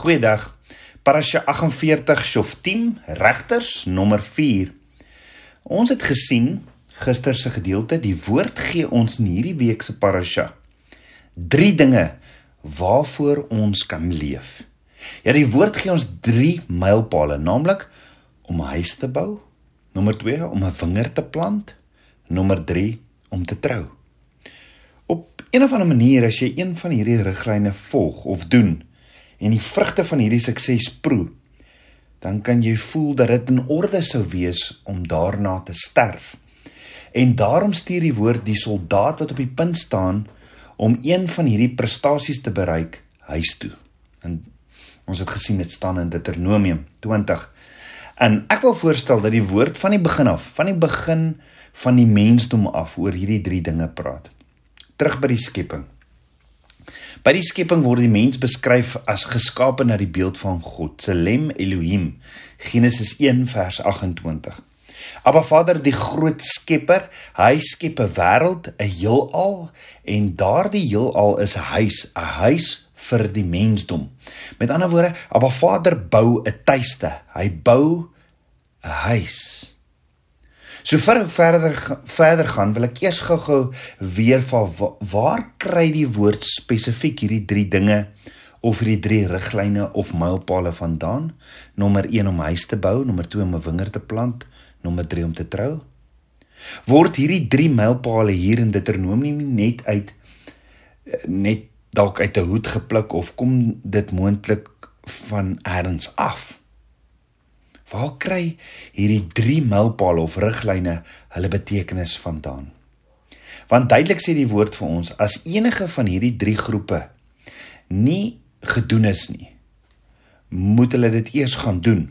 Goeiedag. Parasha 48 Shoftim, regters nommer 4. Ons het gesien gister se gedeelte, die woord gee ons in hierdie week se parasha drie dinge waarvoor ons kan leef. Ja, die woord gee ons drie mylpale, naamlik om 'n huis te bou, nommer 2 om 'n wingerd te plant, nommer 3 om te trou. Op 'n of ander manier as jy een van hierdie riglyne volg of doen, en die vrugte van hierdie sukses proe, dan kan jy voel dat dit in orde sou wees om daarna te sterf. En daarom stuur die woord die soldaat wat op die punt staan om een van hierdie prestasies te bereik huis toe. En ons het gesien dit staan in Deuteronomium 20. En ek wil voorstel dat die woord van die begin af, van die begin van die mensdom af oor hierdie drie dinge praat. Terug by die skepping. By die skepping word die mens beskryf as geskape na die beeld van God, Selem Elohim. Genesis 1 vers 28. Abba Vader, die groot skepper, hy skep 'n wêreld, 'n heelal en daardie heelal is 'n huis, 'n huis vir die mensdom. Met ander woorde, Abba Vader bou 'n tuiste. Hy bou 'n huis. So vir verder verder gaan wil ek eers gou-gou weer van waar kry die woord spesifiek hierdie drie dinge of hierdie drie riglyne of mylpale vandaan? Nommer 1 om huis te bou, nommer 2 om 'n wingerd te plant, nommer 3 om te trou. Word hierdie drie mylpale hier in Deuteronomium net uit net dalk uit 'n hoed gepluk of kom dit moontlik van elders af? Waar kry hierdie 3 mylpale of riglyne hulle betekenis vandaan? Want duidelik sê die woord vir ons as enige van hierdie 3 groepe nie gedoen is nie, moet hulle dit eers gaan doen.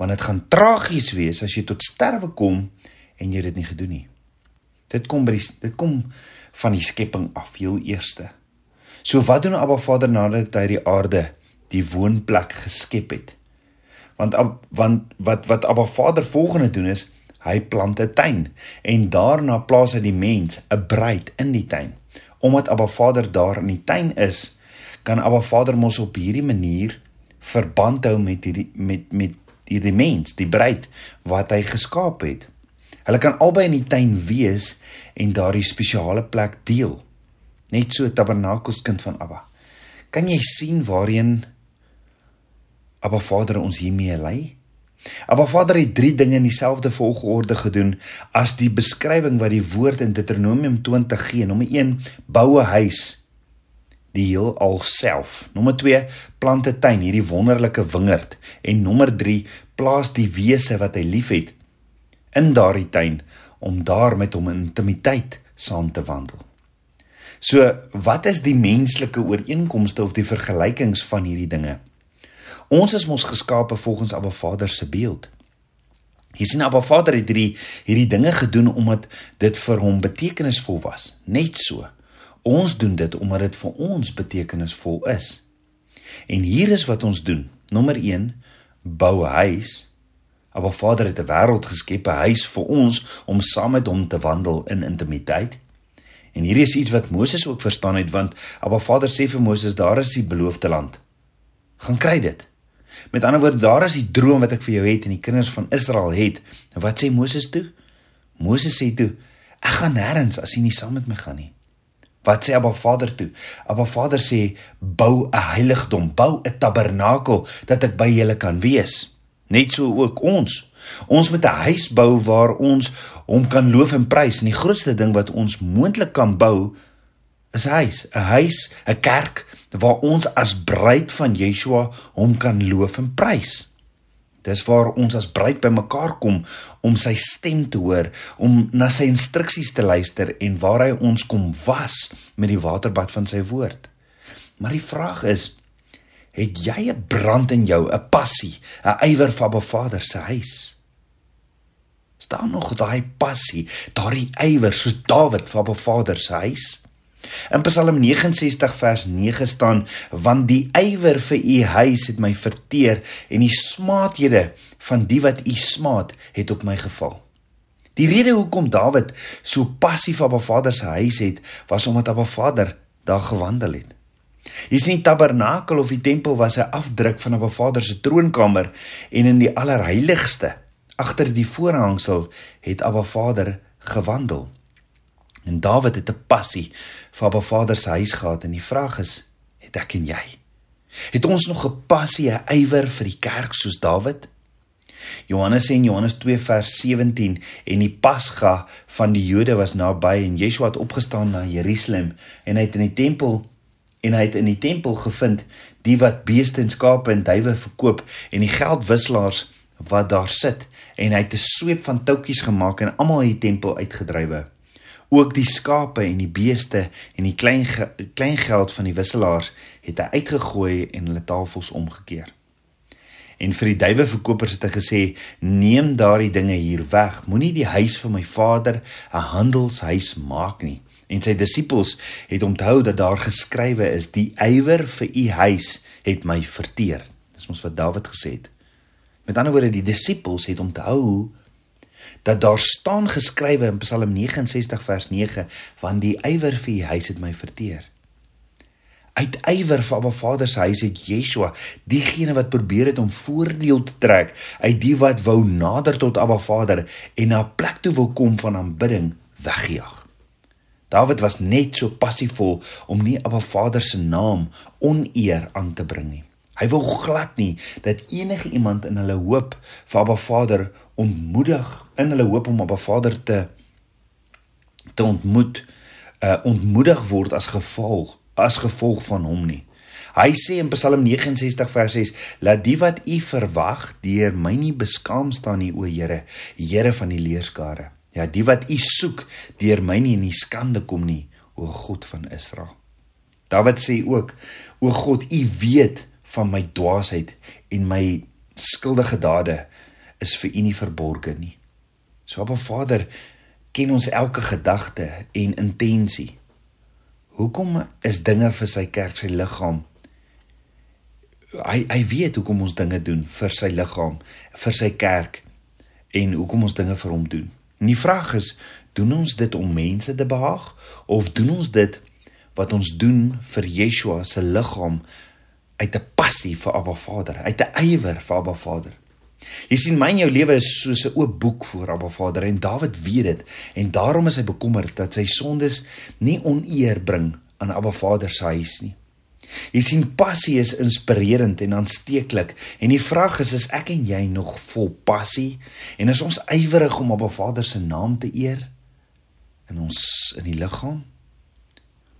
Want dit gaan tragies wees as jy tot sterwe kom en jy dit nie gedoen nie. Dit kom by die, dit kom van die skepping af, heel eerste. So wat doen Abba Vader nadat hy die aarde, die woonplek geskep het? Want want wat wat Abba Vader volgende doen is hy plant 'n tuin en daarna plaas hy die mens 'n bruid in die tuin. Omdat Abba Vader daar in die tuin is kan Abba Vader mos op hierdie manier verband hou met hierdie met met hierdie mens die bruid wat hy geskaap het. Hulle kan albei in die tuin wees en daardie spesiale plek deel. Net so tabernakels kind van Abba. Kan jy sien waarheen Abba Vader ons hiermee lei? Abba Vader het drie dinge in dieselfde volgorde gedoen as die beskrywing wat die woord in Deuteronomium 20 gee. Nommer 1: bou 'n huis die heel alself. Nommer 2: plant 'n tuin, hierdie wonderlike wingerd. En nommer 3: plaas die wese wat hy liefhet in daardie tuin om daar met hom in intimiteit saam te wandel. So, wat is die menslike ooreenkomste of die vergelykings van hierdie dinge? Ons is mos geskape volgens Abba Vader se beeld. Jy sien Abba Vader het hierdie hierdie dinge gedoen omdat dit vir hom betekenisvol was. Net so. Ons doen dit omdat dit vir ons betekenisvol is. En hier is wat ons doen. Nommer 1: bou 'n huis. Abba Vader het 'n wêreld geskep, 'n huis vir ons om saam met hom te wandel in intimiteit. En hierdie is iets wat Moses ook verstaan het want Abba Vader sê vir Moses daar is die beloofde land. Gaan kry dit. Met ander woorde, daar is die droom wat ek vir jou het en die kinders van Israel het. En wat sê Moses toe? Moses sê toe: "Ek gaan nêrens as jy nie saam met my gaan nie." Wat sê Abba Vader toe? Abba Vader sê: "Bou 'n heiligdom, bou 'n tabernakel dat ek by julle kan wees." Net so ook ons. Ons moet 'n huis bou waar ons hom kan loof en prys. En die grootste ding wat ons moontlik kan bou is 'n huis, 'n huis, 'n kerk waar ons as bruid van Yeshua hom kan loof en prys. Dis waar ons as bruid bymekaar kom om sy stem te hoor, om na sy instruksies te luister en waar hy ons kom was met die waterbad van sy woord. Maar die vraag is, het jy 'n brand in jou, 'n passie, 'n ywer vir Abba Vader se huis? Staan nog daai passie, daai ywer so Dawid vir Abba Vader se huis? In Psalm 69 vers 9 staan: "Want die ywer vir u huis het my verteer en die smaathede van die wat u smaat het op my geval." Die rede hoekom Dawid so passief op Abba Vader se huis het, was omdat Abba Vader daar gewandel het. Jy sien die tabernakel of die tempel was 'n afdruk van 'n Vader se troonkamer en in die allerheiligste agter die voorhangsel het Abba Vader gewandel. En Dawid het 'n passie vir Abba Vader se huis gehad en die vraag is, het ek en jy? Het ons nog 'n passie, 'n ywer vir die kerk soos Dawid? Johannes sê in Johannes 2 vers 17 en die Pasga van die Jode was naby en Yeshua het opgestaan na Jerusalem en hy het in die tempel en hy het in die tempel gevind die wat beeste en skape en duwe verkoop en die geldwisselaars wat daar sit en hy het 'n sweep van toutjies gemaak en almal uit die tempel uitgedrywe ook die skape en die beeste en die klein klein geld van die wisselaars het hy uitgegooi en hulle tafels omgekeer En vir die duiweverkopers het hy gesê: "Neem daardie dinge hier weg. Moenie die huis van my Vader 'n handelshuis maak nie." En sy disippels het onthou dat daar geskrywe is: "Die ywer vir u huis het my verteer." Dis mos wat Dawid gesê het. Met ander woorde, die disippels het onthou dat daar staan geskrywe in Psalm 69 vers 9: "Want die ywer vir u huis het my verteer." uit ywer vir Abba Vader se huis het Yeshua, diegene wat probeer het om voordeel te trek uit die wat wou nader tot Abba Vader en na 'n plek toe wou kom van aanbidding, weggejaag. Dawid was net so passievol om nie Abba Vader se naam oneer aan te bring nie. Hy wou glad nie dat enige iemand in hulle hoop vir Abba Vader ontmoedig in hulle hoop om Abba Vader te te ontmoet, uh ontmoedig word as gevolg as gevolg van hom nie. Hy sê in Psalm 69 vers 6: "Laat die wat U verwag deur my nie beskaam staan nie, o Here, Here van die leerskare. Ja, die wat U soek deur my nie in die skande kom nie, o God van Israel." Dawid sê ook: "O God, U weet van my dwaasheid en my skuldige dade is vir U nie verborge nie." So 'n Vader ken ons elke gedagte en intensie. Hoekom is dinge vir sy kerk sy liggaam? Hy hy weet hoekom ons dinge doen vir sy liggaam, vir sy kerk en hoekom ons dinge vir hom doen. En die vraag is, doen ons dit om mense te behaag of doen ons dit wat ons doen vir Yeshua se liggaam uit 'n passie vir Abba Vader, uit 'n ywer vir Abba Vader? Jy sien my en jou lewe is soos 'n oop boek voor Abba Vader en Dawid weet dit en daarom is hy bekommerd dat sy sondes nie oneer bring aan Abba Vader se huis nie. Jy sien passie is inspirerend en aansteeklik en die vraag is is ek en jy nog vol passie en is ons ywerig om Abba Vader se naam te eer in ons in die liggaam?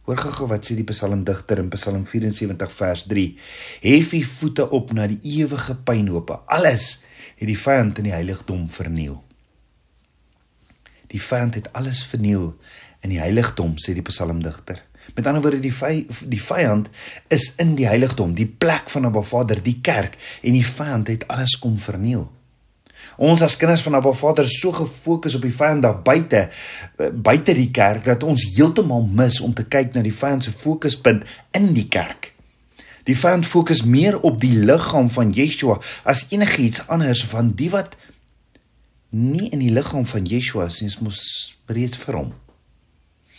Hoor gou wat sê die psalmdigter in Psalm 74 vers 3: Hef u voete op na die ewige pynhope. Alles het die vyand in die heiligdom verniel. Die vyand het alles verniel in die heiligdom, sê die psalmdigter. Met ander woorde die vy, die vyand is in die heiligdom, die plek van 'n Vader, die kerk en die vyand het alles kom verniel. Ons as kinders van Abba Vader is so gefokus op die vyand daar buite, buite die kerk dat ons heeltemal mis om te kyk na die vyand se fokuspunt in die kerk. Die vyand fokus meer op die liggaam van Yeshua as enigiets anders van die wat nie in die liggaam van Yeshua is nie, mos reeds vir hom.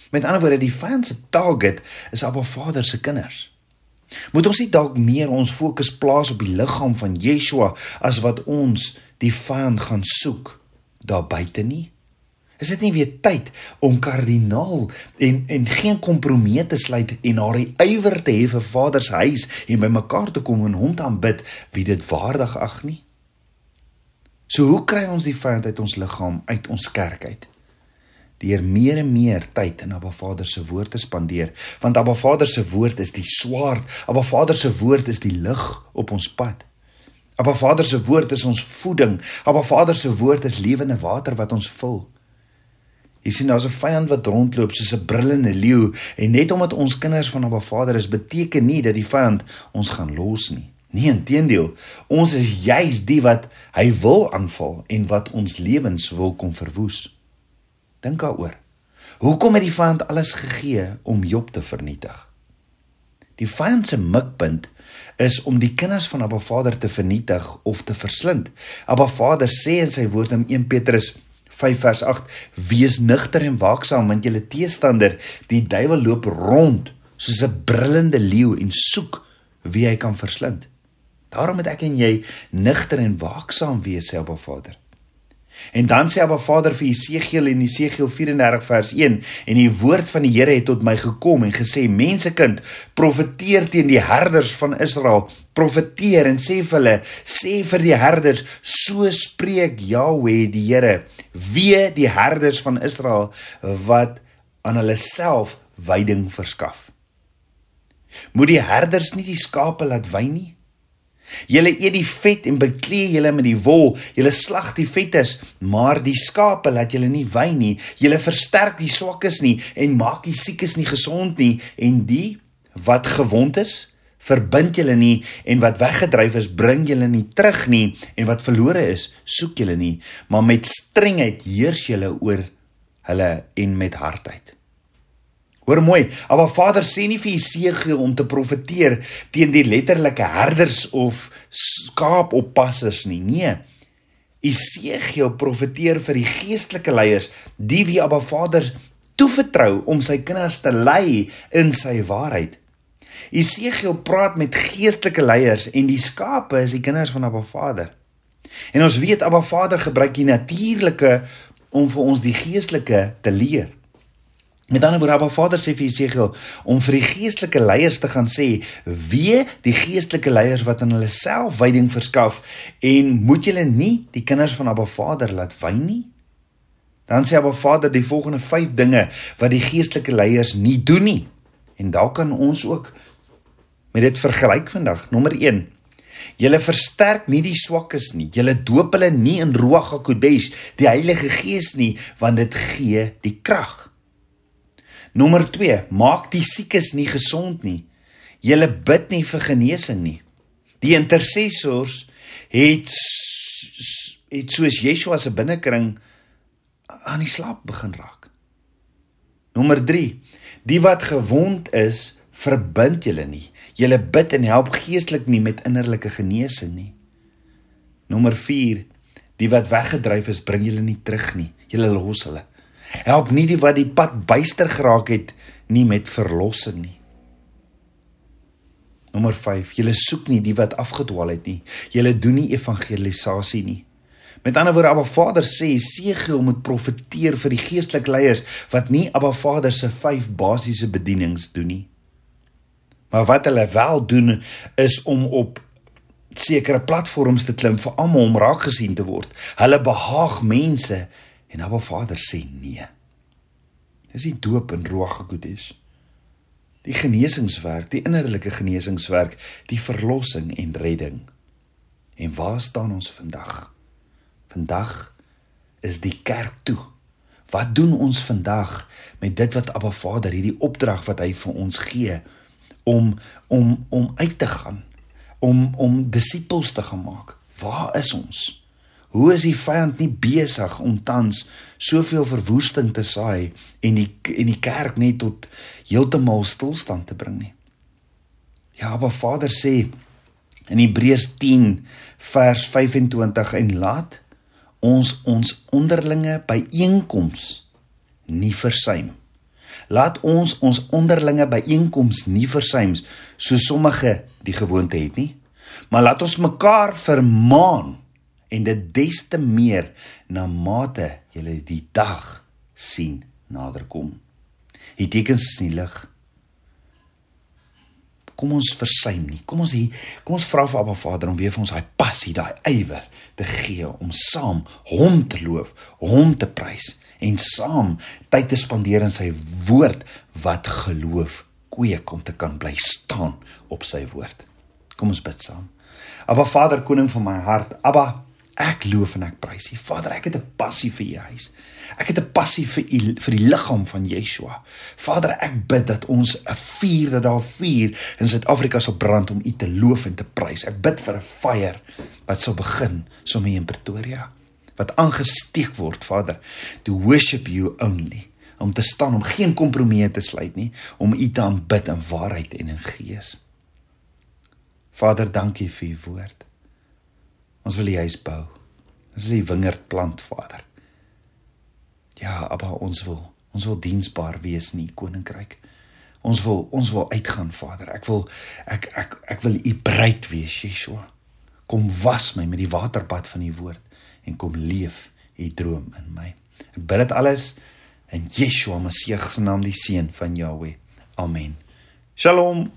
Met ander woorde, die vyand se target is Abba Vader se kinders. Moet ons nie dalk meer ons fokus plaas op die liggaam van Yeshua as wat ons die vyand gaan soek daar buite nie? Is dit nie weer tyd om kardinaal en en geen kompromie te sluit en haar ywer te hê vir Vader se huis en by mekaar te kom en hom te aanbid wie dit waardig ag nie? So hoe kry ons die vyand uit ons liggaam, uit ons kerk uit? Deur meer en meer tyd in Abba Vader se woord te spandeer, want Abba Vader se woord is die swaard, Abba Vader se woord is die lig op ons pad. Abba Vader se woord is ons voeding. Abba Vader se woord is lewende water wat ons vul. Jy sien daar's 'n vyand wat rondloop soos 'n brullende leeu en net omdat ons kinders van Abba Vader is, beteken nie dat die vyand ons gaan los nie. Nee, inteendeel, ons is juis die wat hy wil aanval en wat ons lewens wil kom verwoes. Dink daaroor. Hoekom het die vyand alles gegee om Job te vernietig? Die vyand se mikpunt is om die kinders van Abba Vader te vernietig of te verslind. Abba Vader sê in sy woord in 1 Petrus 5 vers 8: Wees nugter en waaksaam want julle teestander, die duiwel loop rond soos 'n brullende leeu en soek wie hy kan verslind. Daarom moet ek en jy nigter en waaksaam wees, sê Abba Vader. En dan sê Abba Vader vir Jesegiel in Jesegiel 34 vers 1 en die woord van die Here het tot my gekom en gesê mensekind profeteer teen die herders van Israel. Profeteer en sê vir hulle sê vir die herders so spreek Jahweh die Here. Wee die herders van Israel wat aan hulle self veiding verskaf. Moet die herders nie die skape laat wei nie Julle eet die vet en beklee julle met die wol. Julle slag die vetes, maar die skape laat julle nie wy nie. Julle versterk die swakkes nie en maak die siekes nie gesond nie en die wat gewond is, verbind julle nie en wat weggedryf is, bring julle nie terug nie en wat verlore is, soek julle nie, maar met strengheid heers julle oor hulle en met hardheid. Hoor mooi, Abba Vader sê nie vir Jesegiel om te profeteer teen die letterlike herders of skaapoppassers nie. Nee. Jesegiel profeteer vir die geestelike leiers, die wie Abba Vader toevertrou om sy kinders te lei in sy waarheid. Jesegiel praat met geestelike leiers en die skape is die kinders van Abba Vader. En ons weet Abba Vader gebruik die natuurlike om vir ons die geestelike te leer. Met ander woorde, Abba Vader sê vir Jesegiel om vir die geestelike leiers te gaan sê: "Wee die geestelike leiers wat aan hulle self wyding verskaf en moet julle nie die kinders van Abba Vader laat wy nie?" Dan sê Abba Vader die volgende 5 dinge wat die geestelike leiers nie doen nie. En daar kan ons ook met dit vergelyk vandag. Nommer 1 Julle versterk nie die swakkes nie. Julle doop hulle nie in Ruach HaKodesh, die Heilige Gees nie, want dit gee die krag. Nommer 2, maak die siekes nie gesond nie. Julle bid nie vir genesing nie. Die intercessors het het soos Yeshua se binnekring aan die slaap begin raak. Nommer 3, die wat gewond is, verbind julle nie. Julle bid en help geestelik nie met innerlike genesing nie. Nommer 4, die wat weggedryf is, bring julle nie terug nie. Julle los hulle. Help nie die wat die pad byster geraak het nie met verlossing nie. Nommer 5. Julle soek nie die wat afgedwaal het nie. Julle doen nie evangelisasie nie. Met ander woorde, Abba Vader sê Segiel moet profeteer vir die geestelike leiers wat nie Abba Vader se vyf basiese bedienings doen nie. Maar wat hulle wel doen is om op sekere platforms te klim vir almal om raak gesien te word. Hulle behaag mense En Abba Vader sê nee. Dis die doop in Ruach-Kodesh. Die genesingswerk, die innerlike genesingswerk, die verlossing en redding. En waar staan ons vandag? Vandag is die kerk toe. Wat doen ons vandag met dit wat Abba Vader hierdie opdrag wat hy vir ons gee om om om uit te gaan, om om disippels te gaan maak? Waar is ons? Hoe is die vyand nie besig om tans soveel verwoesting te saai en die en die kerk net tot heeltemal stilstand te bring nie? Ja, maar Vader sê in Hebreërs 10 vers 25 en laat ons ons onderlinge byeenkoms nie versuim. Laat ons ons onderlinge byeenkoms nie versuim so sommige die gewoonte het nie, maar laat ons mekaar vermaan en dit des te meer na mate jy die dag sien naderkom. Die tekens is nie lig. Kom ons versuim nie. Kom ons hier, kom ons vra vir Abba Vader om weer vir ons daai passie, daai ywer te gee om saam hom te loof, hom te prys en saam tyd te spandeer in sy woord wat geloof kweek om te kan bly staan op sy woord. Kom ons bid saam. Abba Vader, koning van my hart, Abba Ek loof en ek prys U. Vader, ek het 'n passie vir U huis. Ek het 'n passie vir U vir die liggaam van Yeshua. Vader, ek bid dat ons 'n vuur dat daar vuur in Suid-Afrika sal brand om U te loof en te prys. Ek bid vir 'n fire wat sal begin sommer in Pretoria wat aangesteek word, Vader, to worship you only om te staan om geen kompromieë te sluit nie, om U te aanbid in waarheid en in gees. Vader, dankie vir U woord. Ons wil die huis bou. Ons wil die wingerd plant, Vader. Ja, Abba, ons wil ons wil diensbaar wees in U koninkryk. Ons wil ons wil uitgaan, Vader. Ek wil ek ek ek wil u bruid wees, Yeshua. Kom was my met die waterbad van u woord en kom leef u droom in my. Ek bid dit alles in Yeshua Messie se naam, die seun van Jahweh. Amen. Shalom.